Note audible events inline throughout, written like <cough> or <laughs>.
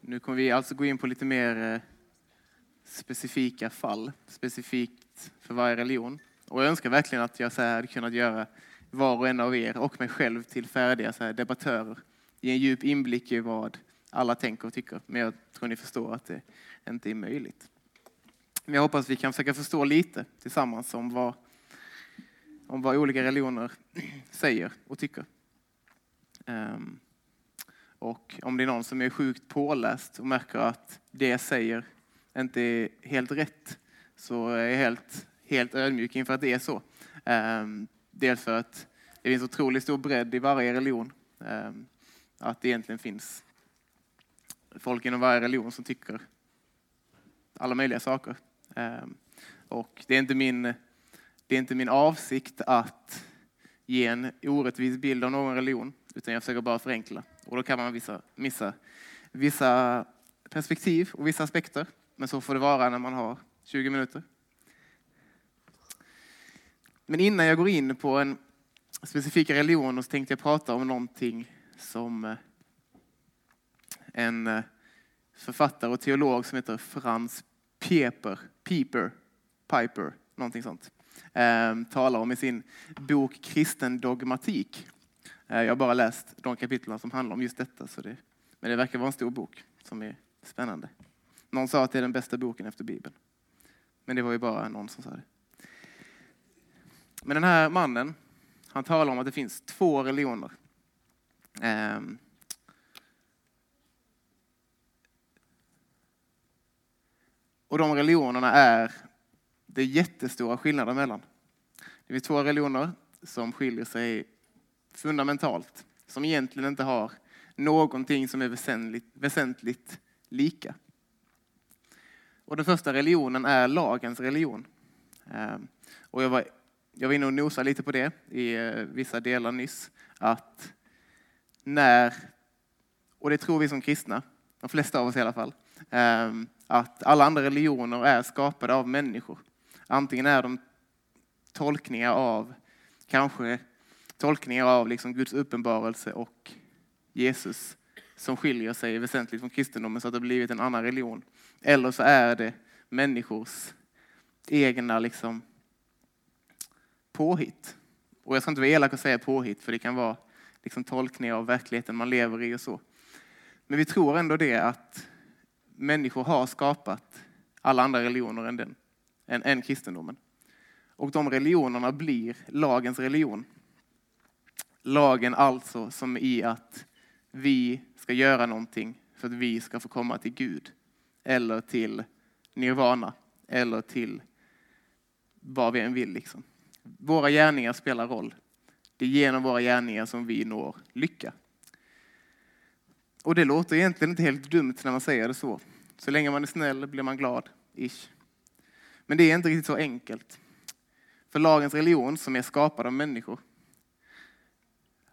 Nu kommer vi alltså gå in på lite mer eh, specifika fall, specifikt för varje religion. Och jag önskar verkligen att jag så här hade kunnat göra var och en av er och mig själv till färdiga så här debattörer. Ge en djup inblick i vad alla tänker och tycker. Men jag tror ni förstår att det inte är möjligt. Men jag hoppas vi kan försöka förstå lite tillsammans om vad, om vad olika religioner <clears throat> säger och tycker. Um, och om det är någon som är sjukt påläst och märker att det jag säger inte är helt rätt så är jag helt, helt ödmjuk inför att det är så. Ehm, dels för att det finns otroligt stor bredd i varje religion. Ehm, att det egentligen finns folk inom varje religion som tycker alla möjliga saker. Ehm, och det är inte min, det är inte min avsikt att ge en orättvis bild av någon religion, utan jag försöker bara förenkla. Och då kan man vissa, missa vissa perspektiv och vissa aspekter. Men så får det vara när man har 20 minuter. Men innan jag går in på en specifik religion så tänkte jag prata om någonting som eh, en eh, författare och teolog som heter Frans Pieper, Pieper, Piper, någonting sånt, eh, talar om i sin bok Kristen dogmatik. Eh, jag har bara läst de kapitlen som handlar om just detta, så det, men det verkar vara en stor bok som är spännande. Någon sa att det är den bästa boken efter Bibeln. Men det var ju bara någon som sa det. Men den här mannen, han talar om att det finns två religioner. Um, Och de religionerna är det jättestora skillnader mellan. Det finns två religioner som skiljer sig fundamentalt, som egentligen inte har någonting som är väsentligt, väsentligt lika. Och den första religionen är lagens religion. Ehm, och jag var, jag var inne och nosade lite på det i eh, vissa delar nyss, att när, och det tror vi som kristna, de flesta av oss i alla fall, ehm, att alla andra religioner är skapade av människor. Antingen är de tolkningar av, kanske tolkningar av liksom Guds uppenbarelse och Jesus som skiljer sig väsentligt från kristendomen så att det har blivit en annan religion. Eller så är det människors egna liksom, påhitt. Och jag ska inte vara elak och säga påhitt, för det kan vara liksom, tolkningar av verkligheten man lever i och så. Men vi tror ändå det att människor har skapat alla andra religioner än, den, än, än kristendomen. Och de religionerna blir lagens religion. Lagen alltså som i att vi ska göra någonting för att vi ska få komma till Gud. Eller till nirvana. Eller till vad vi än vill. Liksom. Våra gärningar spelar roll. Det är genom våra gärningar som vi når lycka. Och det låter egentligen inte helt dumt när man säger det så. Så länge man är snäll blir man glad. Ish. Men det är inte riktigt så enkelt. För lagens religion, som är skapad av människor,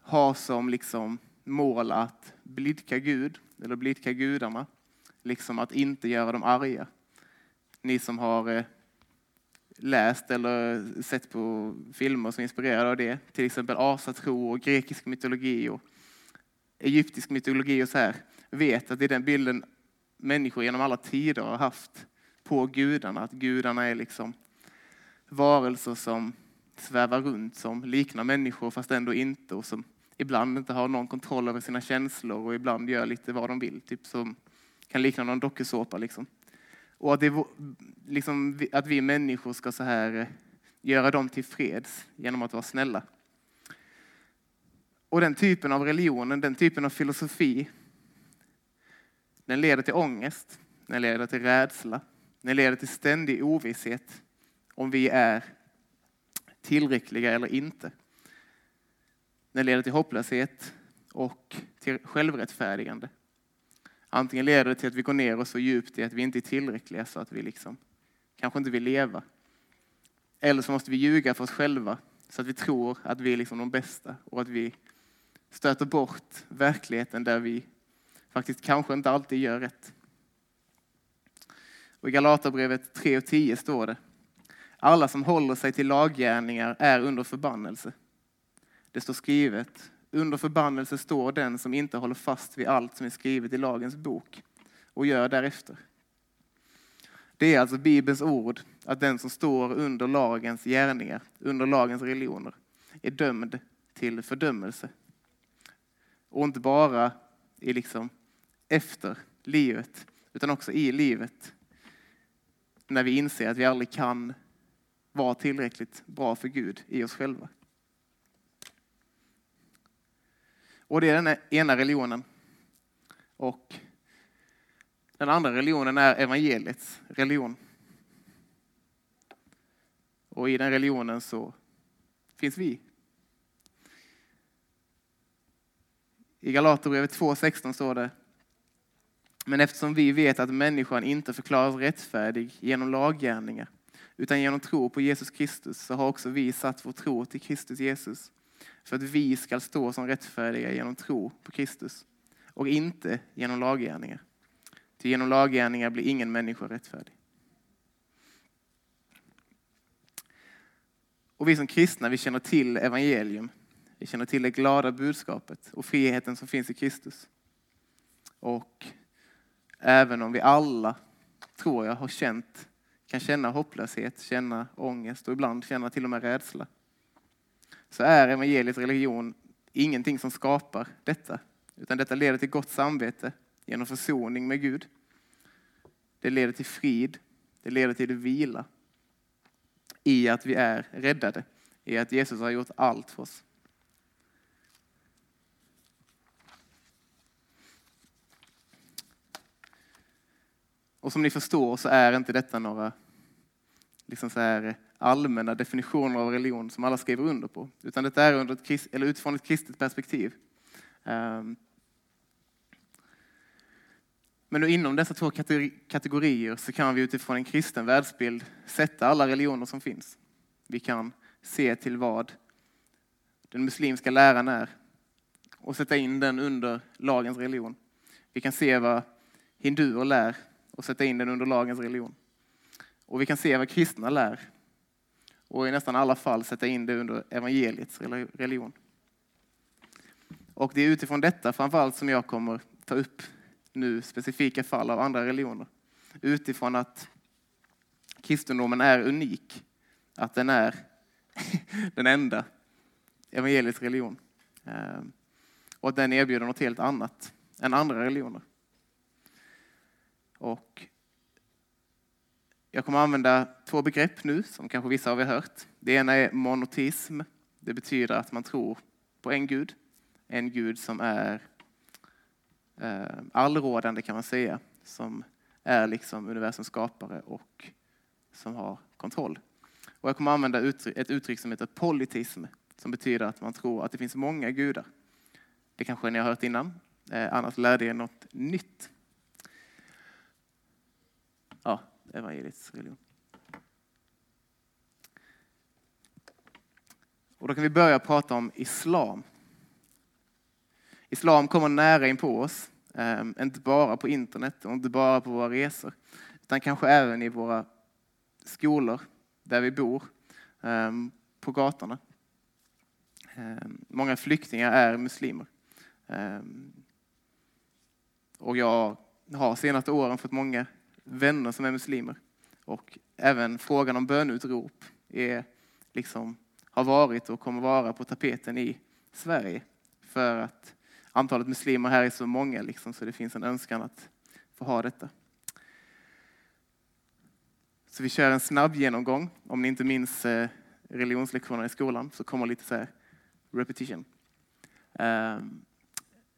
har som liksom mål att blidka Gud, eller blidka gudarna, liksom att inte göra dem arga. Ni som har eh, läst eller sett på filmer som är inspirerade av det, till exempel asatro och grekisk mytologi och egyptisk mytologi och så här, vet att det är den bilden människor genom alla tider har haft på gudarna, att gudarna är liksom varelser som svävar runt, som liknar människor fast ändå inte och som ibland inte har någon kontroll över sina känslor och ibland gör lite vad de vill. Typ som kan likna någon dokusåpa. Liksom. Och att, det, liksom, att vi människor ska så här eh, göra dem till freds genom att vara snälla. Och den typen av religionen, den typen av filosofi, den leder till ångest, den leder till rädsla, den leder till ständig ovisshet om vi är tillräckliga eller inte. Den leder till hopplöshet och till självrättfärdigande. Antingen leder det till att vi går ner oss så djupt i att vi inte är tillräckliga så att vi liksom kanske inte vill leva. Eller så måste vi ljuga för oss själva så att vi tror att vi är liksom de bästa och att vi stöter bort verkligheten där vi faktiskt kanske inte alltid gör rätt. Och I Galaterbrevet 3 och 10 står det Alla som håller sig till laggärningar är under förbannelse. Det står skrivet, under förbannelse står den som inte håller fast vid allt som är skrivet i lagens bok, och gör därefter. Det är alltså Bibelns ord att den som står under lagens gärningar, under lagens religioner, är dömd till fördömelse. Och inte bara i liksom efter livet, utan också i livet. När vi inser att vi aldrig kan vara tillräckligt bra för Gud i oss själva. Och det är den ena religionen. Och den andra religionen är evangeliets religion. Och i den religionen så finns vi. I Galaterbrevet 2.16 står det Men eftersom vi vet att människan inte förklaras rättfärdig genom laggärningar utan genom tro på Jesus Kristus så har också vi satt vår tro till Kristus Jesus för att vi ska stå som rättfärdiga genom tro på Kristus och inte genom laggärningar. Till genom laggärningar blir ingen människa rättfärdig. Och vi som kristna, vi känner till evangelium. Vi känner till det glada budskapet och friheten som finns i Kristus. Och även om vi alla, tror jag, har känt, kan känna hopplöshet, känna ångest och ibland känna till och med rädsla. Så är evangeliets religion ingenting som skapar detta, utan detta leder till gott samvete genom försoning med Gud. Det leder till frid, det leder till vila i att vi är räddade, i att Jesus har gjort allt för oss. Och som ni förstår så är inte detta några liksom så här allmänna definitioner av religion som alla skriver under på, utan detta är under ett, eller utifrån ett kristet perspektiv. Ehm. Men inom dessa två kategorier så kan vi utifrån en kristen världsbild sätta alla religioner som finns. Vi kan se till vad den muslimska läran är och sätta in den under lagens religion. Vi kan se vad hinduer lär och sätta in den under lagens religion. Och vi kan se vad kristna lär och i nästan alla fall sätta in det under evangeliets religion. Och det är utifrån detta framförallt som jag kommer ta upp nu specifika fall av andra religioner. Utifrån att kristendomen är unik, att den är <laughs> den enda evangelisk religion. Eh, och att den erbjuder något helt annat än andra religioner. Och jag kommer använda två begrepp nu som kanske vissa av er hört. Det ena är monoteism. Det betyder att man tror på en gud. En gud som är eh, allrådande kan man säga. Som är liksom universums skapare och som har kontroll. Och jag kommer använda ett uttryck som heter politism. Som betyder att man tror att det finns många gudar. Det kanske ni har hört innan. Eh, annars lärde er något nytt. Ja, evangeliets religion. Och då kan vi börja prata om islam. Islam kommer nära in på oss, ehm, inte bara på internet och inte bara på våra resor, utan kanske även i våra skolor, där vi bor, ehm, på gatorna. Ehm, många flyktingar är muslimer. Och jag har senaste åren fått många vänner som är muslimer. Och även frågan om bönutrop är, liksom, har varit och kommer vara på tapeten i Sverige. För att antalet muslimer här är så många, liksom, så det finns en önskan att få ha detta. Så vi kör en snabb genomgång. Om ni inte minns eh, religionslektionerna i skolan så kommer lite så här repetition. Um,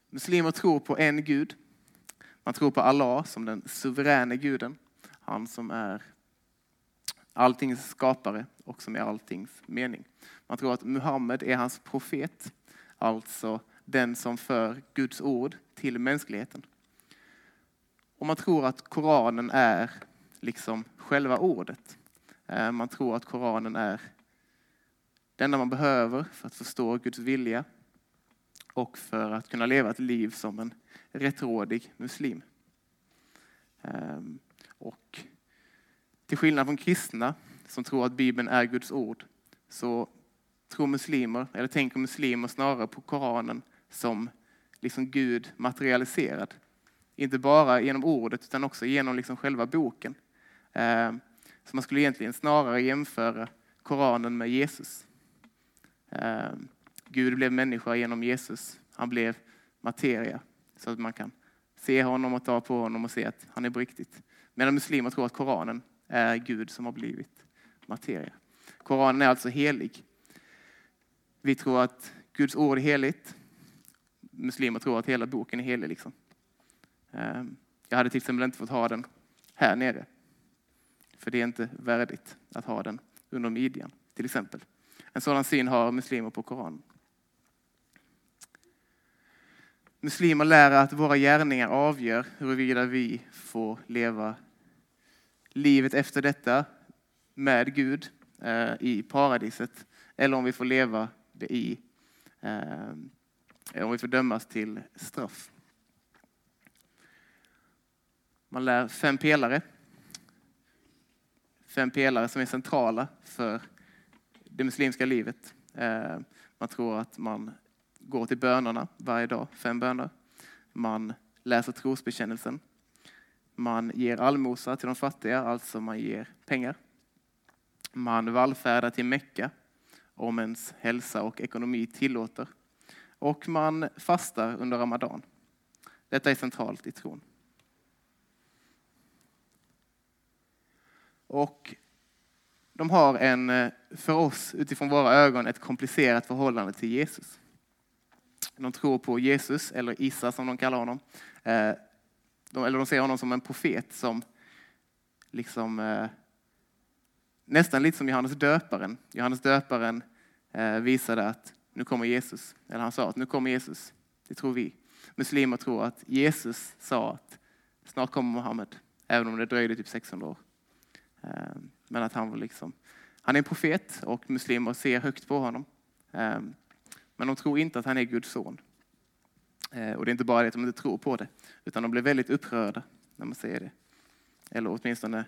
muslimer tror på en gud man tror på Allah som den suveräne guden. Han som är alltings skapare och som är alltings mening. Man tror att Muhammed är hans profet, alltså den som för Guds ord till mänskligheten. Och man tror att Koranen är liksom själva ordet. Eh, man tror att Koranen är det enda man behöver för att förstå Guds vilja och för att kunna leva ett liv som en rättrådig muslim. Ehm, och till skillnad från kristna som tror att Bibeln är Guds ord så tror muslimer, eller tänker muslimer snarare på Koranen som liksom Gud materialiserad Inte bara genom ordet utan också genom liksom själva boken. Ehm, så man skulle egentligen snarare jämföra Koranen med Jesus. Ehm, Gud blev människa genom Jesus. Han blev materia så att man kan se honom och ta på honom och se att han är på riktigt. Medan muslimer tror att Koranen är Gud som har blivit materia. Koranen är alltså helig. Vi tror att Guds ord är heligt. Muslimer tror att hela boken är helig. Liksom. Ehm, jag hade till exempel inte fått ha den här nere. För det är inte värdigt att ha den under midjan, till exempel. En sådan syn har muslimer på Koranen. Muslimer lär att våra gärningar avgör huruvida vi får leva livet efter detta med Gud eh, i paradiset eller om vi får leva det i, eh, om vi får dömas till straff. Man lär fem pelare. Fem pelare som är centrala för det muslimska livet. Eh, man tror att man går till bönerna varje dag, fem böner. Man läser trosbekännelsen. Man ger allmosa till de fattiga, alltså man ger pengar. Man vallfärdar till Mecka om ens hälsa och ekonomi tillåter. Och man fastar under Ramadan. Detta är centralt i tron. Och de har en, eh, för oss utifrån våra ögon, ett komplicerat förhållande till Jesus. De tror på Jesus, eller Issa som de kallar honom. Eh, de, eller de ser honom som en profet som liksom eh, nästan lite som Johannes döparen. Johannes döparen eh, visade att nu kommer Jesus. Eller han sa att nu kommer Jesus. Det tror vi. Muslimer tror att Jesus sa att snart kommer Muhammed. Även om det dröjde typ 600 år. Eh, men att han var liksom, han är en profet och muslimer ser högt på honom. Eh, men de tror inte att han är Guds son. Eh, och det är inte bara det att de inte tror på det, utan de blir väldigt upprörda när man säger det. Eller åtminstone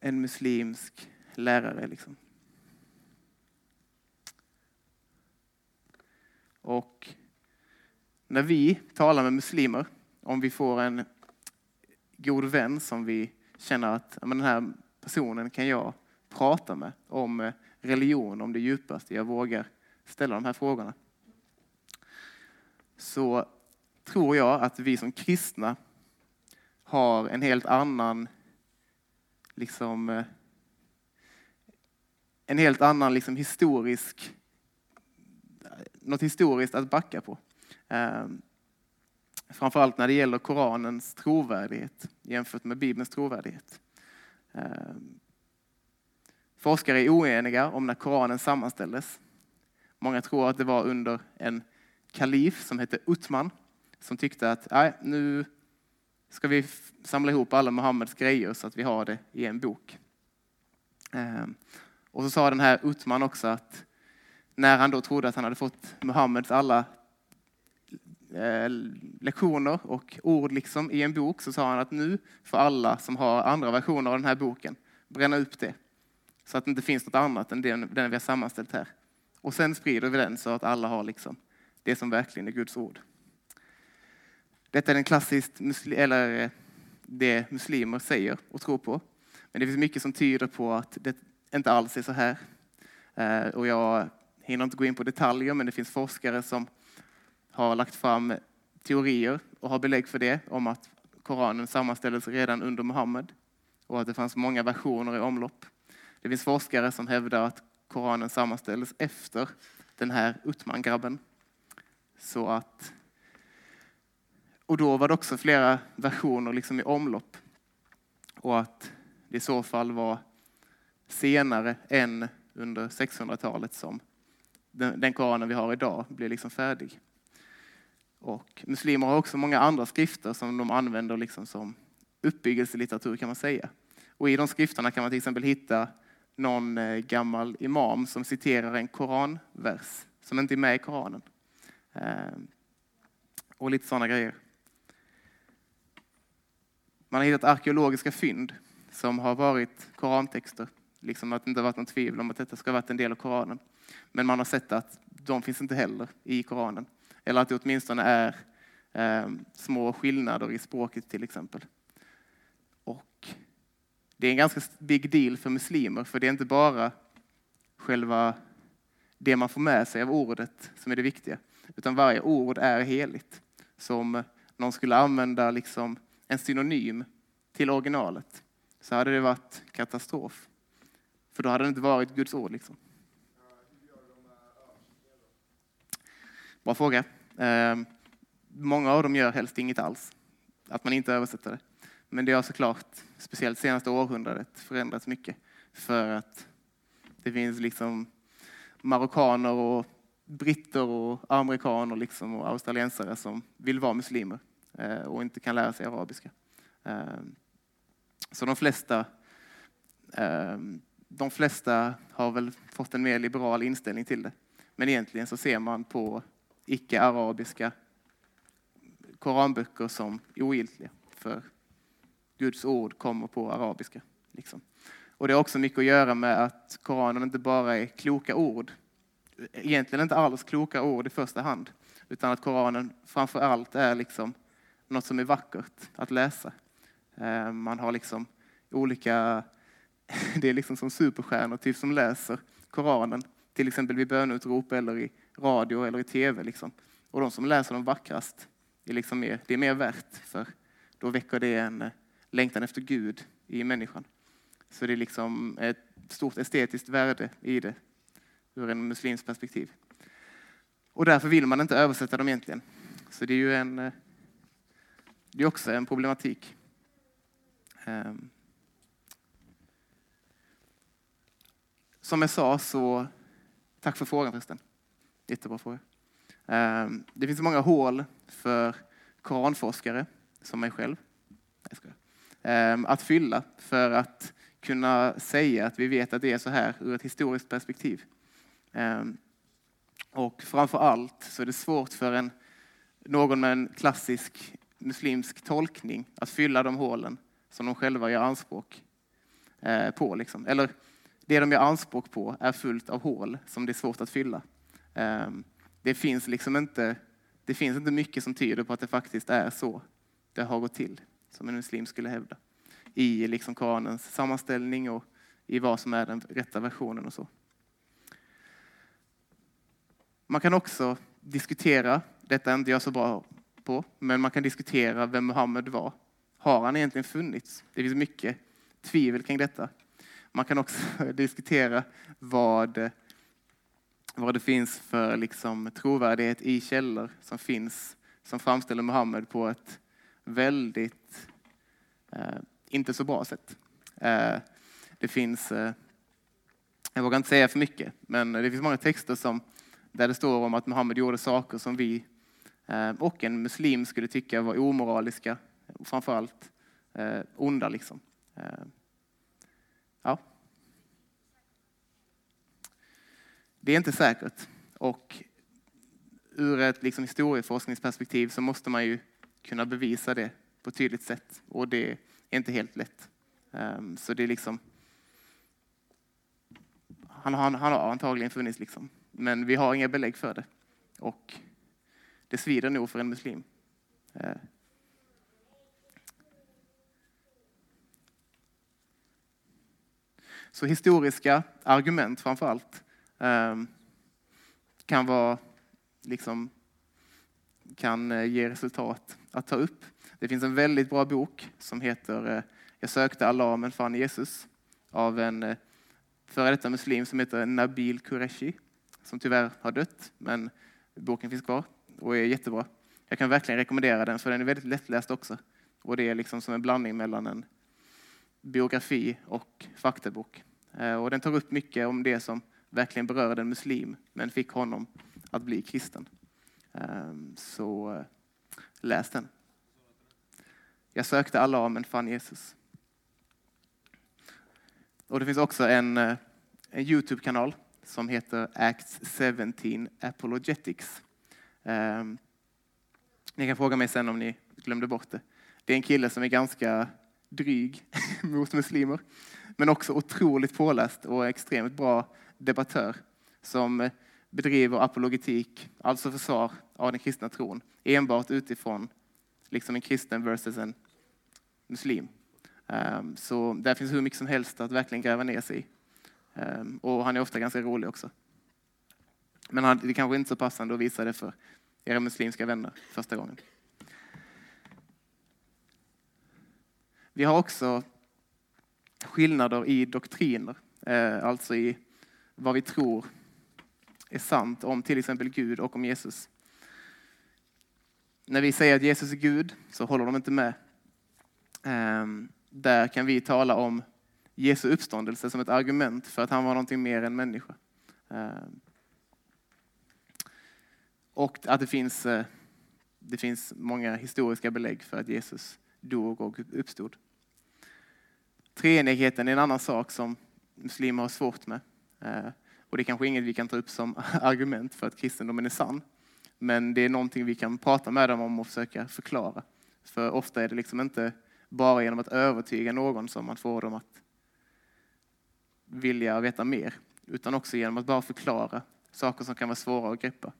en muslimsk lärare. Liksom. Och när vi talar med muslimer, om vi får en god vän som vi känner att men den här personen kan jag prata med om eh, religion, om det djupaste. Jag vågar ställa de här frågorna. Så tror jag att vi som kristna har en helt annan liksom eh, en helt annan liksom historisk något historiskt att backa på. Ehm, framförallt när det gäller Koranens trovärdighet jämfört med Bibelns trovärdighet. Ehm, forskare är oeniga om när Koranen sammanställdes. Många tror att det var under en kalif som hette Utman som tyckte att Nej, nu ska vi samla ihop alla Muhammeds grejer så att vi har det i en bok. Ehm, och så sa den här Utman också att när han då trodde att han hade fått Muhammeds alla eh, lektioner och ord liksom i en bok så sa han att nu får alla som har andra versioner av den här boken bränna upp det. Så att det inte finns något annat än den, den vi har sammanställt här. Och sen sprider vi den så att alla har liksom det som verkligen är Guds ord. Detta är den klassiskt, eller eh, det muslimer säger och tror på. Men det finns mycket som tyder på att det inte alls är så här. Eh, och jag hinner inte gå in på detaljer, men det finns forskare som har lagt fram teorier och har belägg för det om att Koranen sammanställdes redan under Muhammed och att det fanns många versioner i omlopp. Det finns forskare som hävdar att Koranen sammanställdes efter den här Utman-grabben. Så att, och då var det också flera versioner liksom i omlopp. Och att det i så fall var senare än under 600-talet som den, den Koranen vi har idag blev liksom färdig. Och muslimer har också många andra skrifter som de använder liksom som uppbyggelselitteratur kan man säga. Och i de skrifterna kan man till exempel hitta någon eh, gammal imam som citerar en koranvers som inte är med i Koranen. Eh, och lite sådana grejer. Man har hittat arkeologiska fynd som har varit korantexter. Liksom att det inte varit något tvivel om att detta ska ha varit en del av Koranen. Men man har sett att de finns inte heller i Koranen. Eller att det åtminstone är eh, små skillnader i språket till exempel. Det är en ganska big deal för muslimer, för det är inte bara själva det man får med sig av ordet som är det viktiga, utan varje ord är heligt. Så om någon skulle använda liksom en synonym till originalet så hade det varit katastrof. För då hade det inte varit Guds ord. Liksom. Bra fråga. Ehm, många av dem gör helst inget alls. Att man inte översätter det. Men det har såklart, speciellt senaste århundradet, förändrats mycket. För att det finns liksom marockaner och britter och amerikaner liksom och australiensare som vill vara muslimer eh, och inte kan lära sig arabiska. Ehm, så de flesta, ehm, de flesta har väl fått en mer liberal inställning till det. Men egentligen så ser man på icke-arabiska koranböcker som ogiltiga. För Guds ord kommer på arabiska. Liksom. Och det har också mycket att göra med att Koranen inte bara är kloka ord. Egentligen inte alls kloka ord i första hand. Utan att Koranen framför allt är liksom något som är vackert att läsa. Eh, man har liksom olika, <laughs> det är liksom som superstjärnor typ som läser Koranen. Till exempel vid bönutrop eller i radio eller i tv. Liksom. Och de som läser dem vackrast, är liksom mer, det är mer värt. För då väcker det en eh, längtan efter Gud i människan. Så det är liksom ett stort estetiskt värde i det ur en muslims perspektiv. Och därför vill man inte översätta dem egentligen. Så det är ju en, eh, det är också en problematik. Ehm. Som jag sa så, tack för frågan förresten. Jättebra fråga. Ehm, det finns många hål för koranforskare, som mig själv, ehm, Ehm, att fylla för att kunna säga att vi vet att det är så här ur ett historiskt perspektiv. Ehm, och framför allt så är det svårt för en, någon med en klassisk muslimsk tolkning att fylla de hålen som de själva gör anspråk eh, på. Liksom. Eller det de gör anspråk på är fullt av hål som det är svårt att fylla. Ehm, det finns liksom inte, det finns inte mycket som tyder på att det faktiskt är så det har gått till, som en muslim skulle hävda. I liksom Koranens sammanställning och i vad som är den rätta versionen och så. Man kan också diskutera, detta är inte jag så bra på, men man kan diskutera vem Muhammed var. Har han egentligen funnits? Det finns mycket tvivel kring detta. Man kan också <laughs> diskutera vad vad det finns för liksom, trovärdighet i källor som finns som framställer Muhammed på ett väldigt eh, inte så bra sätt. Eh, det finns, eh, jag vågar inte säga för mycket, men det finns många texter som, där det står om att Muhammed gjorde saker som vi eh, och en muslim skulle tycka var omoraliska, framförallt eh, onda. Liksom. Eh, ja. Det är inte säkert. Och ur ett liksom historieforskningsperspektiv så måste man ju kunna bevisa det på ett tydligt sätt. Och det är inte helt lätt. Ehm, så det är liksom... Han har, han har antagligen funnits, liksom. men vi har inga belägg för det. Och det svider nog för en muslim. Ehm. Så historiska argument framför allt ehm, kan vara liksom kan eh, ge resultat att ta upp. Det finns en väldigt bra bok som heter eh, Jag sökte Allah men fann Jesus av en eh, före detta muslim som heter Nabil Qureshi som tyvärr har dött, men boken finns kvar och är jättebra. Jag kan verkligen rekommendera den för den är väldigt lättläst också. Och det är liksom som en blandning mellan en biografi och faktabok. Eh, och den tar upp mycket om det som verkligen berörde en muslim, men fick honom att bli kristen. Ehm, så läs den. Jag sökte Allah men fann Jesus. Och det finns också en, eh, en Youtube-kanal som heter Acts 17 Apologetics. Um, ni kan fråga mig sen om ni glömde bort det. Det är en kille som är ganska dryg <laughs> mot muslimer, men också otroligt påläst och extremt bra debattör som eh, bedriver apologetik, alltså försvar av den kristna tron, enbart utifrån liksom en kristen versus en muslim. Um, så där finns hur mycket som helst att verkligen gräva ner sig i. Um, och han är ofta ganska rolig också. Men han, det kanske inte är så passande att visa det för era muslimska vänner första gången. Vi har också skillnader i doktriner, eh, alltså i vad vi tror är sant om till exempel Gud och om Jesus. När vi säger att Jesus är Gud så håller de inte med. Ehm, där kan vi tala om Jesu uppståndelse som ett argument för att han var någonting mer än människa. Ehm, och att det finns, eh, det finns många historiska belägg för att Jesus dog och uppstod. Treenigheten är en annan sak som muslimer har svårt med. Ehm, och det är kanske inget vi kan ta upp som <laughs> argument för att kristendomen är sann. Men det är någonting vi kan prata med dem om och försöka förklara. För ofta är det liksom inte bara genom att övertyga någon som man får dem att vilja veta mer, utan också genom att bara förklara saker som kan vara svåra att greppa.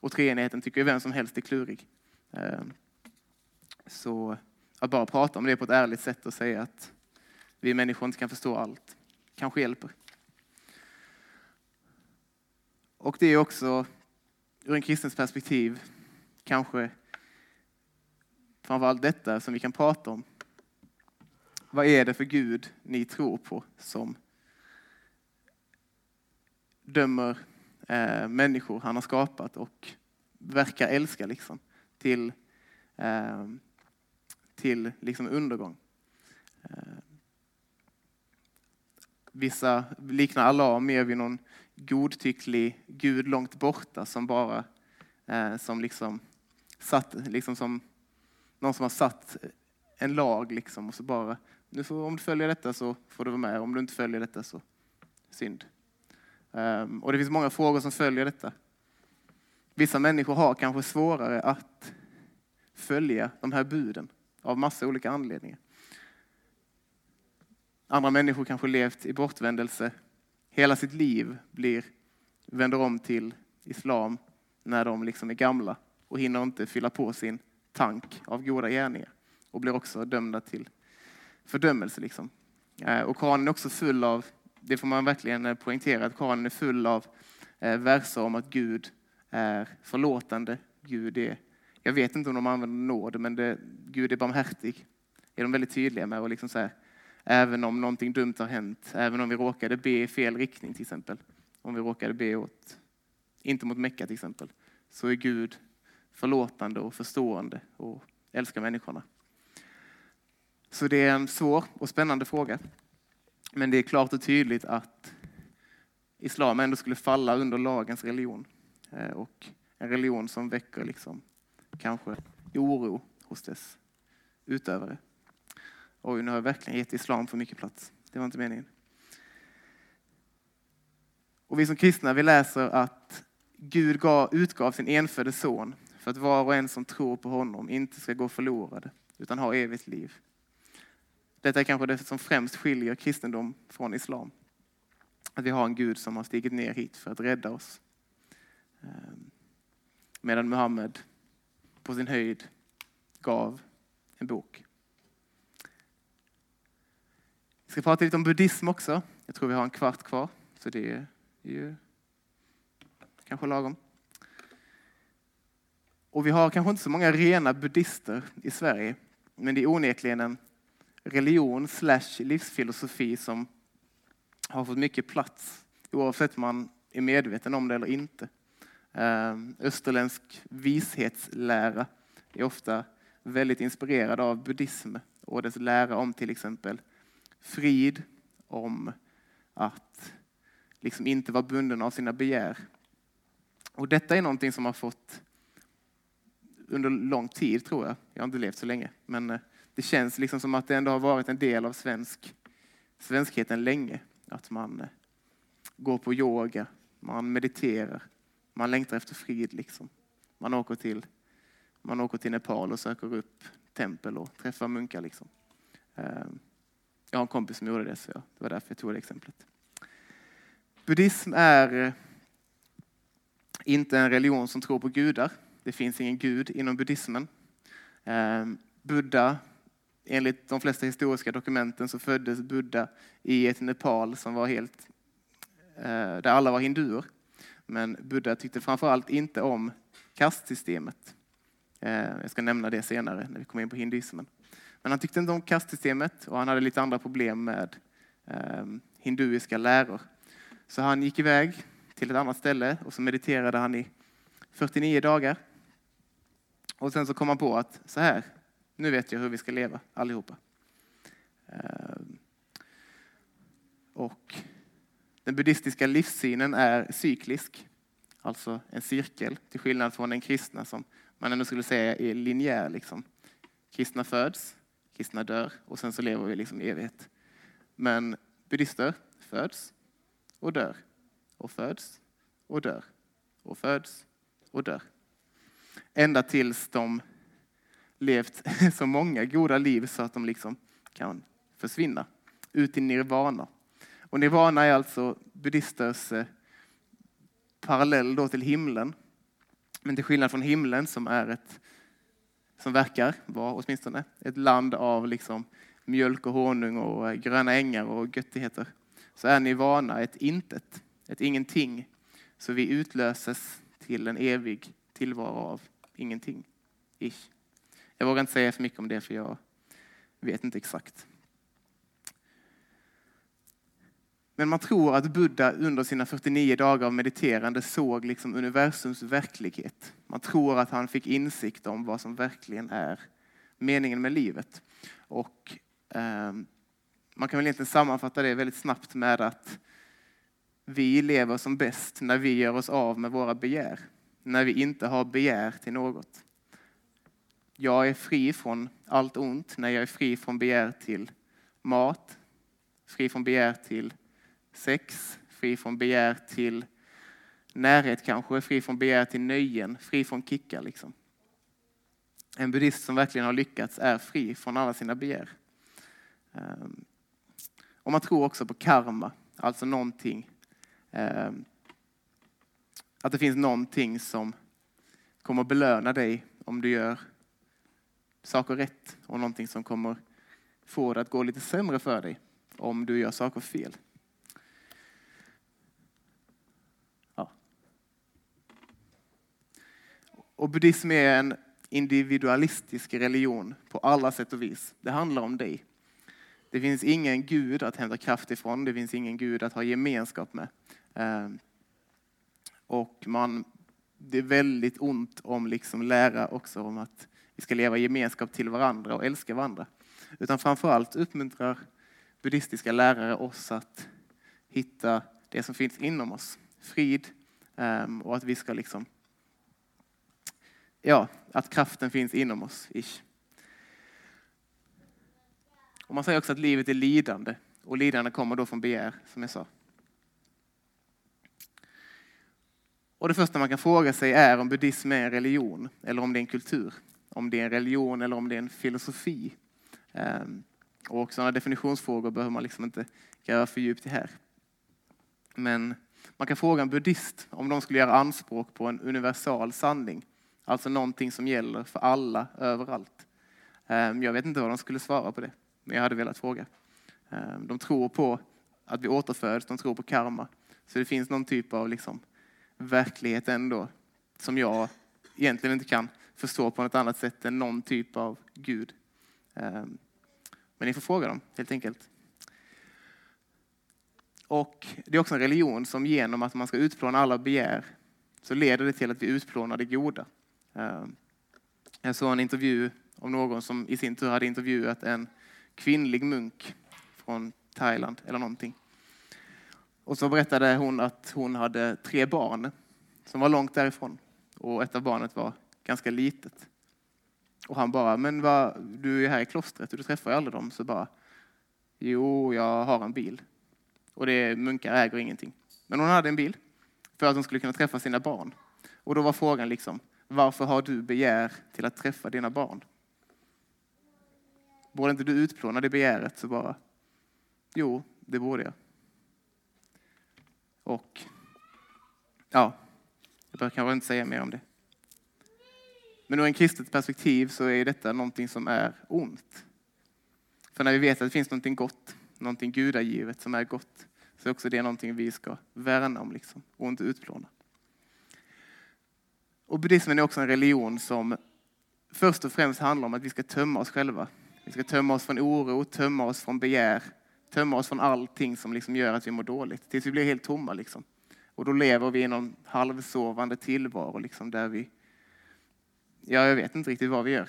Och treenigheten tycker ju vem som helst är klurig. Eh, så att bara prata om det på ett ärligt sätt och säga att vi människor inte kan förstå allt kanske hjälper. Och det är också ur en kristens perspektiv kanske framförallt detta som vi kan prata om. Vad är det för Gud ni tror på som dömer eh, människor han har skapat och verkar älska liksom, till, eh, till liksom undergång? Eh, vissa liknar Allah mer vid någon godtycklig Gud långt borta som bara eh, som liksom satt, liksom som någon som har satt en lag liksom och så bara, nu får, om du följer detta så får du vara med, om du inte följer detta så synd. Um, och det finns många frågor som följer detta. Vissa människor har kanske svårare att följa de här buden av massa olika anledningar. Andra människor kanske levt i bortvändelse hela sitt liv blir, vänder om till islam när de liksom är gamla och hinner inte fylla på sin tank av goda gärningar och blir också dömda till fördömelse. Liksom. Eh, och Koranen är också full av, det får man verkligen eh, poängtera, att Koranen är full av eh, verser om att Gud är förlåtande. Gud är, jag vet inte om de använder nåd, men det, Gud är barmhärtig. är de väldigt tydliga med. Och liksom så här, Även om någonting dumt har hänt, även om vi råkade be i fel riktning till exempel. Om vi råkade be åt, inte mot Mecka till exempel, så är Gud förlåtande och förstående och älskar människorna. Så det är en svår och spännande fråga. Men det är klart och tydligt att islam ändå skulle falla under lagens religion. Eh, och en religion som väcker liksom, kanske oro hos dess utövare. Oj, nu har jag verkligen gett islam för mycket plats. Det var inte meningen. Och vi som kristna, vi läser att Gud gav, utgav sin enfödde son för att var och en som tror på honom inte ska gå förlorade, utan ha evigt liv. Detta är kanske det som främst skiljer kristendom från islam. Att vi har en Gud som har stigit ner hit för att rädda oss. Ehm, medan Muhammed på sin höjd gav en bok. Vi ska prata lite om buddhism också. Jag tror vi har en kvart kvar, så det är ju kanske lagom. Och vi har kanske inte så många rena buddhister i Sverige, men det är onekligen en religion slash livsfilosofi som har fått mycket plats, oavsett om man är medveten om det eller inte. Ehm, österländsk vishetslära är ofta väldigt inspirerad av buddhism och dess lära om till exempel frid, om att liksom inte vara bunden av sina begär. Och detta är någonting som har fått under lång tid, tror jag. Jag har inte levt så länge, men eh, det känns liksom som att det ändå har varit en del av svensk, svenskheten länge. Att man eh, går på yoga, man mediterar, man längtar efter frid. Liksom. Man, åker till, man åker till Nepal och söker upp tempel och träffar munkar. Liksom. Ehm, jag har en kompis som gjorde det, så det var därför jag tog det exemplet. Buddhism är eh, inte en religion som tror på gudar. Det finns ingen gud inom buddhismen. Ehm, Buddha, enligt de flesta historiska dokumenten så föddes Buddha i ett Nepal som var helt, eh, där alla var hinduer. Men Buddha tyckte framförallt inte om kastsystemet. Ehm, jag ska nämna det senare när vi kommer in på hinduismen. Men han tyckte inte om kastsystemet och han hade lite andra problem med eh, hinduiska läror. Så han gick iväg till ett annat ställe och så mediterade han i 49 dagar. Och sen så kom han på att så här, nu vet jag hur vi ska leva allihopa. Eh, och den buddhistiska livssynen är cyklisk, alltså en cirkel, till skillnad från den kristna som man ändå skulle säga är linjär. Liksom. Kristna föds, kristna dör och sen så lever vi liksom i evighet. Men buddister föds och dör och föds och dör och föds och dör. Ända tills de levt <laughs> så många goda liv så att de liksom kan försvinna ut i nirvana. Och nirvana är alltså buddhisters eh, parallell då till himlen. Men till skillnad från himlen som är ett som verkar vara åtminstone ett land av liksom mjölk och honung och eh, gröna ängar och göttigheter så är nirvana ett intet, ett ingenting. Så vi utlöses till en evig tillvaro av ingenting. Ish. Jag vågar inte säga för mycket om det för jag vet inte exakt. Men man tror att Buddha under sina 49 dagar av mediterande såg liksom universums verklighet. Man tror att han fick insikt om vad som verkligen är meningen med livet. Och eh, man kan väl egentligen sammanfatta det väldigt snabbt med att vi lever som bäst när vi gör oss av med våra begär. När vi inte har begär till något. Jag är fri från allt ont när jag är fri från begär till mat, fri från begär till sex, fri från begär till närhet kanske, fri från begär till nöjen, fri från kickar. Liksom. En buddhist som verkligen har lyckats är fri från alla sina begär. Ehm, och man tror också på karma, alltså någonting. Ehm, att det finns någonting som kommer belöna dig om du gör saker rätt och någonting som kommer få det att gå lite sämre för dig om du gör saker fel. Och buddhism är en individualistisk religion på alla sätt och vis. Det handlar om dig. Det finns ingen gud att hämta kraft ifrån, det finns ingen gud att ha gemenskap med. Ehm, och man, det är väldigt ont om liksom lära också om att vi ska leva i gemenskap till varandra och älska varandra. Utan framförallt uppmuntrar buddhistiska lärare oss att hitta det som finns inom oss. Frid ehm, och att vi ska liksom Ja, att kraften finns inom oss. Ish. Och man säger också att livet är lidande och lidande kommer då från begär, som jag sa. Och det första man kan fråga sig är om buddhism är en religion eller om det är en kultur. Om det är en religion eller om det är en filosofi. Ehm, och sådana definitionsfrågor behöver man liksom inte gräva för djupt i här. Men man kan fråga en buddhist om de skulle göra anspråk på en universal sanning. Alltså någonting som gäller för alla överallt. Ehm, jag vet inte vad de skulle svara på det, men jag hade velat fråga. Ehm, de tror på att vi återföds, de tror på karma. Så det finns någon typ av liksom verklighet ändå som jag egentligen inte kan förstå på något annat sätt än någon typ av Gud. Ehm, men ni får fråga dem helt enkelt. Och Det är också en religion som genom att man ska utplåna alla begär så leder det till att vi utplånar det goda. Ehm, jag såg en intervju om någon som i sin tur hade intervjuat en kvinnlig munk från Thailand eller någonting. Och så berättade hon att hon hade tre barn som var långt därifrån och ett av barnet var ganska litet. Och han bara, men vad, du är här i klostret och du träffar ju aldrig dem. Så bara, jo, jag har en bil. Och det är, munkar äger ingenting. Men hon hade en bil för att hon skulle kunna träffa sina barn. Och då var frågan liksom, varför har du begär till att träffa dina barn? Borde inte du utplåna det begäret så bara, jo, det borde jag. Och ja, Jag behöver kanske inte säga mer om det. Men ur en kristet perspektiv så är detta någonting som är ont. För när vi vet att det finns någonting gott, någonting gudagivet som är gott, så är också det någonting vi ska värna om liksom, och inte utplåna. Och buddhismen är också en religion som först och främst handlar om att vi ska tömma oss själva. Vi ska tömma oss från oro, tömma oss från begär, tömma oss från allting som liksom gör att vi mår dåligt, tills vi blir helt tomma. Liksom. Och då lever vi i någon halvsovande tillvaro liksom, där vi, ja, jag vet inte riktigt vad vi gör.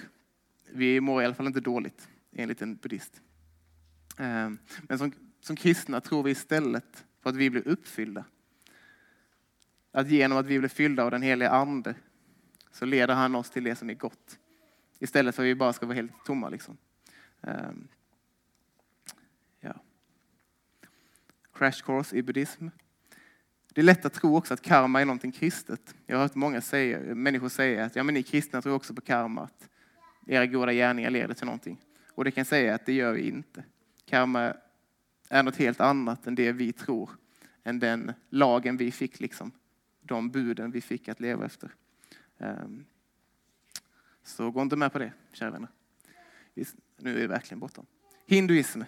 Vi mår i alla fall inte dåligt, enligt en buddhist. Ehm, men som, som kristna tror vi istället på att vi blir uppfyllda. Att genom att vi blir fyllda av den heliga Ande så leder han oss till det som är gott. Istället för att vi bara ska vara helt tomma. Liksom. Um, ja. Crash course i buddhism. Det är lätt att tro också att karma är någonting kristet. Jag har hört många säga, människor säga att ja, men ni kristna tror också på karma, att era goda gärningar leder till någonting. Och det kan jag säga att det gör vi inte. Karma är något helt annat än det vi tror, än den lagen vi fick, liksom. de buden vi fick att leva efter. Ehm, så gå inte med på det, kära vänner. Nu är det verkligen bortom. Hinduism.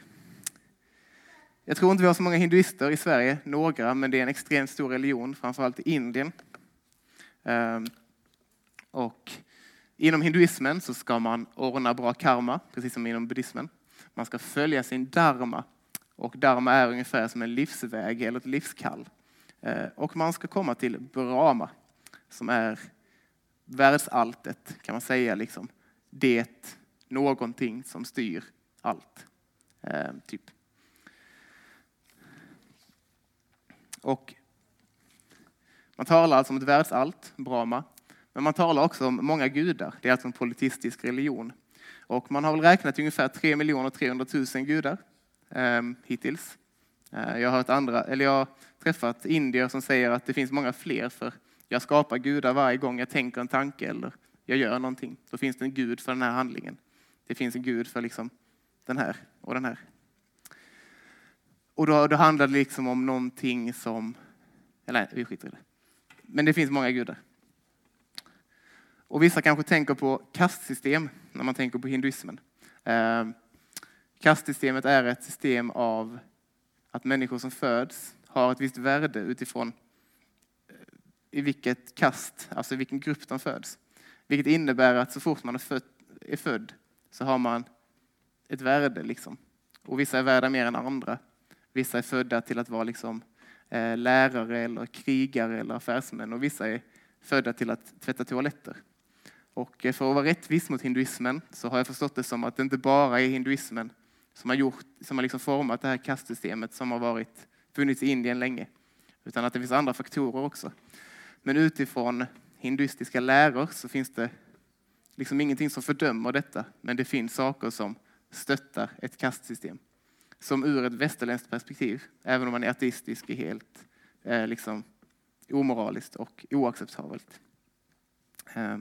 Jag tror inte vi har så många hinduister i Sverige, några, men det är en extremt stor religion, framförallt i Indien. Ehm, och inom hinduismen så ska man ordna bra karma, precis som inom buddhismen. Man ska följa sin dharma. Och dharma är ungefär som en livsväg eller ett livskall. Ehm, och man ska komma till Brahma, som är världsalltet kan man säga. Liksom. Det någonting som styr allt. Eh, typ. Och man talar alltså om ett världsallt, Brahma, men man talar också om många gudar. Det är alltså en politistisk religion. Och man har väl räknat ungefär 3 300 000 gudar eh, hittills. Eh, jag har, hört andra, eller jag har träffat indier som säger att det finns många fler, för jag skapar gudar varje gång jag tänker en tanke eller jag gör någonting. Då finns det en gud för den här handlingen. Det finns en gud för liksom den här och den här. Och då, då handlar det liksom om någonting som, eller nej, vi skiter i det. Men det finns många gudar. Och vissa kanske tänker på kastsystem när man tänker på hinduismen. Eh, kastsystemet är ett system av att människor som föds har ett visst värde utifrån i vilket kast, alltså i vilken grupp de föds. Vilket innebär att så fort man är född, är född så har man ett värde. Liksom. Och vissa är värda mer än andra. Vissa är födda till att vara liksom, eh, lärare, eller krigare eller affärsmän. Och vissa är födda till att tvätta toaletter. Och eh, för att vara rättvis mot hinduismen så har jag förstått det som att det inte bara är hinduismen som har, gjort, som har liksom format det här kastsystemet som har varit, funnits i Indien länge. Utan att det finns andra faktorer också. Men utifrån hinduistiska läror så finns det liksom ingenting som fördömer detta, men det finns saker som stöttar ett kastsystem. Som ur ett västerländskt perspektiv, även om man är ateistisk, är helt eh, liksom, omoraliskt och oacceptabelt. Eh,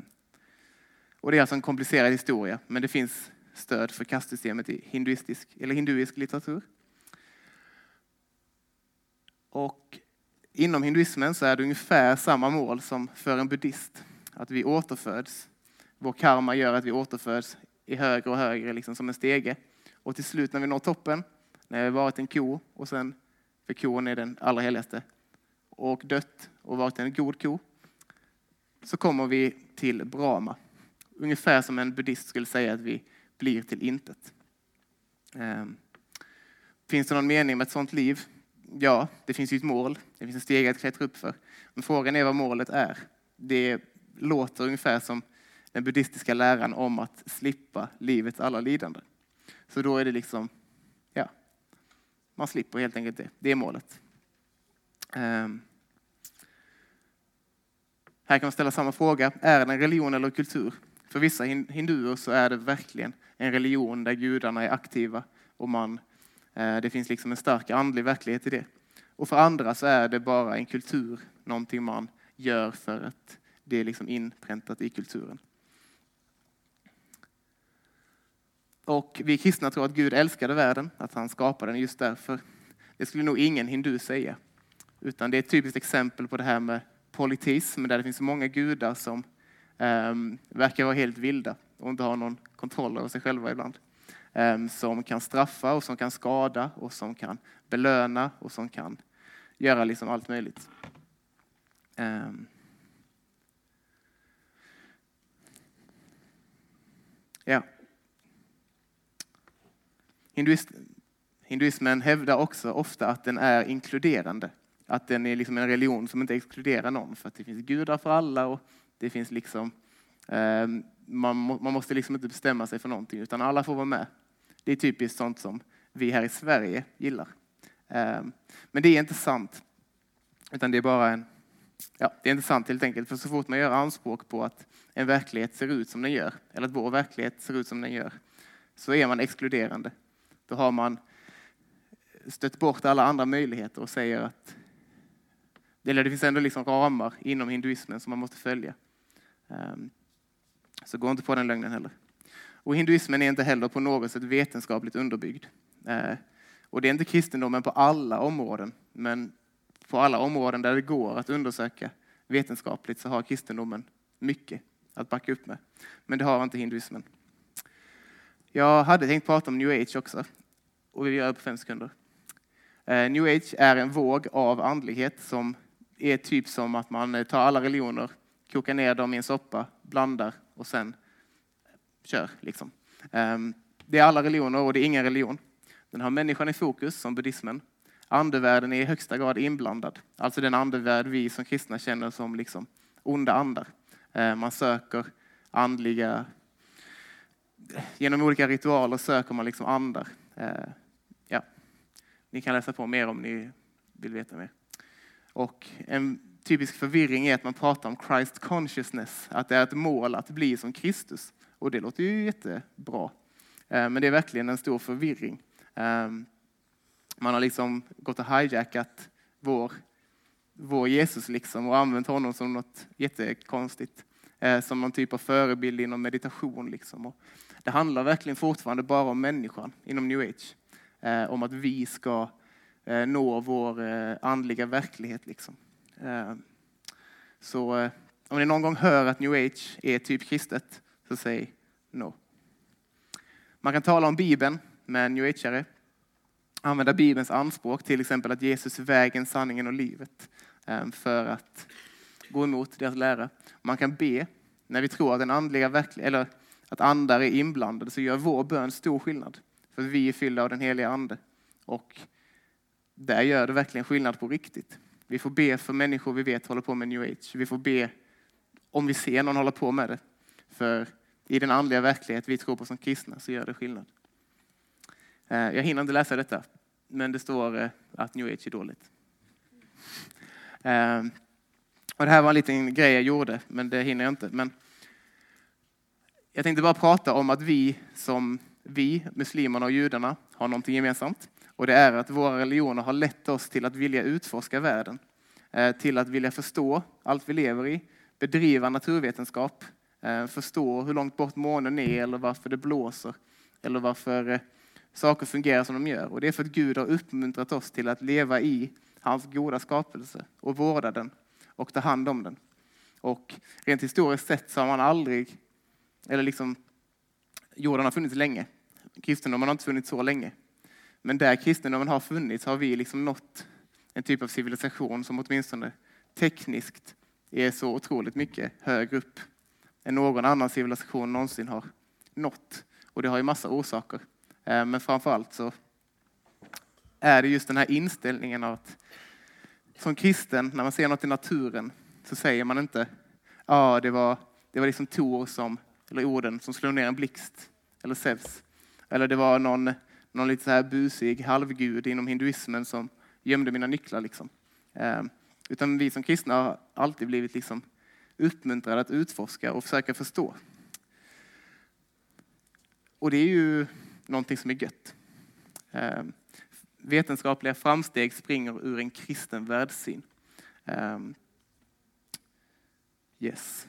och det är alltså en komplicerad historia, men det finns stöd för kastsystemet i hinduistisk, eller hinduisk litteratur. Och Inom hinduismen så är det ungefär samma mål som för en buddhist. Att vi återföds. Vår karma gör att vi återföds i högre och högre, liksom som en stege. Och till slut när vi når toppen, när vi varit en ko, och sen, för kon är den allra heligaste, och dött och varit en god ko, så kommer vi till Brahma. Ungefär som en buddhist skulle säga att vi blir till intet. Ehm, finns det någon mening med ett sådant liv? Ja, det finns ju ett mål, det finns en steg att klättra upp för. Men frågan är vad målet är. Det låter ungefär som den buddhistiska läran om att slippa livets alla lidanden. Så då är det liksom, ja, man slipper helt enkelt det. Det är målet. Um. Här kan man ställa samma fråga. Är det en religion eller kultur? För vissa hinduer så är det verkligen en religion där gudarna är aktiva och man Eh, det finns liksom en stark andlig verklighet i det. Och för andra så är det bara en kultur, någonting man gör för att det är liksom inpräntat i kulturen. Och vi kristna tror att Gud älskade världen, att han skapade den just därför. Det skulle nog ingen hindu säga. Utan det är ett typiskt exempel på det här med politism där det finns många gudar som um, verkar vara helt vilda och inte har någon kontroll över sig själva ibland. Som kan straffa och som kan skada och som kan belöna och som kan göra liksom allt möjligt. Ja. Hinduismen hävdar också ofta att den är inkluderande. Att den är liksom en religion som inte exkluderar någon för att det finns gudar för alla och det finns liksom eh, man, man måste liksom inte bestämma sig för någonting utan alla får vara med. Det är typiskt sånt som vi här i Sverige gillar. Ehm, men det är inte sant. Utan det är bara en Ja, det är inte sant helt enkelt, för så fort man gör anspråk på att en verklighet ser ut som den gör, eller att vår verklighet ser ut som den gör, så är man exkluderande. Då har man stött bort alla andra möjligheter och säger att eller det finns ändå liksom ramar inom hinduismen som man måste följa. Ehm, så gå inte på den lögnen heller. Och hinduismen är inte heller på något sätt vetenskapligt underbyggd. Eh, och det är inte kristendomen på alla områden, men på alla områden där det går att undersöka vetenskapligt så har kristendomen mycket att backa upp med. Men det har inte hinduismen. Jag hade tänkt prata om new age också, och vi gör det på fem sekunder. Eh, new age är en våg av andlighet som är typ som att man tar alla religioner, kokar ner dem i en soppa, blandar och sen kör. Liksom. Ehm, det är alla religioner och det är ingen religion. Den har människan i fokus, som buddhismen. Andevärlden är i högsta grad inblandad. Alltså den andevärld vi som kristna känner som liksom onda andar. Ehm, man söker andliga... Genom olika ritualer söker man liksom andar. Ehm, ja. Ni kan läsa på mer om ni vill veta mer. Och en typisk förvirring är att man pratar om Christ consciousness, att det är ett mål att bli som Kristus. Och det låter ju jättebra. Eh, men det är verkligen en stor förvirring. Ehm, man har liksom gått och hijackat vår, vår Jesus liksom och använt honom som något jättekonstigt. Eh, som någon typ av förebild inom meditation. Liksom. Och det handlar verkligen fortfarande bara om människan inom new age. Eh, om att vi ska nå vår andliga verklighet. Liksom. Ehm, så om ni någon gång hör att new age är typ kristet, så säg no. Man kan tala om Bibeln med en new ageare, använda Bibelns anspråk, till exempel att Jesus är vägen, sanningen och livet, ehm, för att gå emot deras lära. Man kan be, när vi tror att den andliga eller att andar är inblandade, så gör vår bön stor skillnad. För vi är fyllda av den heliga ande. Och där gör det verkligen skillnad på riktigt. Vi får be för människor vi vet håller på med new age. Vi får be om vi ser någon hålla på med det. För i den andliga verklighet vi tror på som kristna så gör det skillnad. Eh, jag hinner inte läsa detta, men det står eh, att new age är dåligt. Eh, och det här var en liten grej jag gjorde, men det hinner jag inte. Men jag tänkte bara prata om att vi som vi, muslimerna och judarna, har någonting gemensamt. Och det är att våra religioner har lett oss till att vilja utforska världen. Till att vilja förstå allt vi lever i, bedriva naturvetenskap, Eh, förstår förstå hur långt bort månen är eller varför det blåser. Eller varför eh, saker fungerar som de gör. Och det är för att Gud har uppmuntrat oss till att leva i hans goda skapelse och vårda den och ta hand om den. Och rent historiskt sett så har man aldrig, eller liksom, jorden har funnits länge. Kristendomen har inte funnits så länge. Men där kristendomen har funnits har vi liksom nått en typ av civilisation som åtminstone tekniskt är så otroligt mycket högre upp än någon annan civilisation någonsin har nått. Och det har ju massa orsaker. Eh, men framförallt så är det just den här inställningen av att som kristen, när man ser något i naturen, så säger man inte ja, ah, det var, det var liksom Tor som, eller orden som slog ner en blixt, eller Zeus. Eller det var någon någon lite så här busig halvgud inom hinduismen som gömde mina nycklar. Liksom. Eh, utan vi som kristna har alltid blivit liksom uppmuntrade att utforska och försöka förstå. Och det är ju någonting som är gött. Ehm, vetenskapliga framsteg springer ur en kristen världssyn. Ehm, yes.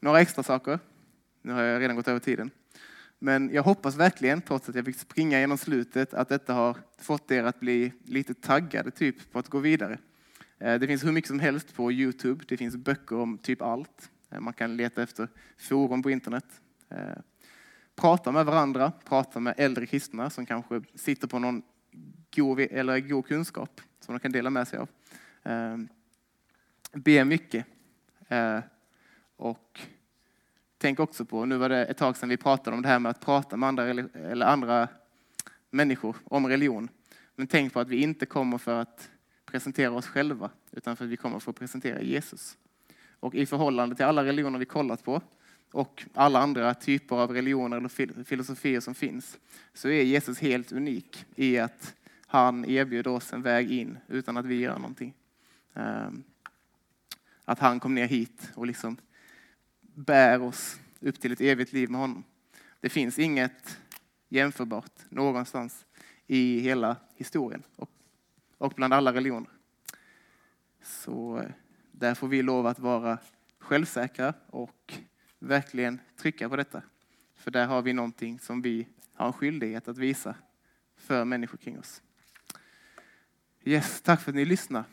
Några extra saker. Nu har jag redan gått över tiden. Men jag hoppas verkligen, trots att jag fick springa genom slutet, att detta har fått er att bli lite taggade typ på att gå vidare. Eh, det finns hur mycket som helst på Youtube. Det finns böcker om typ allt. Eh, man kan leta efter forum på internet. Eh, prata med varandra, prata med äldre kristna som kanske sitter på någon god, eller god kunskap som de kan dela med sig av. Be mycket. Och tänk också på, nu var det ett tag sedan vi pratade om det här med att prata med andra, eller andra människor om religion. Men tänk på att vi inte kommer för att presentera oss själva, utan för att vi kommer för att presentera Jesus. Och i förhållande till alla religioner vi kollat på och alla andra typer av religioner eller filosofier som finns, så är Jesus helt unik i att han erbjuder oss en väg in utan att vi gör någonting. Ehm, att han kom ner hit och liksom bär oss upp till ett evigt liv med honom. Det finns inget jämförbart någonstans i hela historien och, och bland alla religioner. Så eh, där får vi lov att vara självsäkra och verkligen trycka på detta. För där har vi någonting som vi har en skyldighet att visa för människor kring oss. Yes, tack för att ni lyssnade.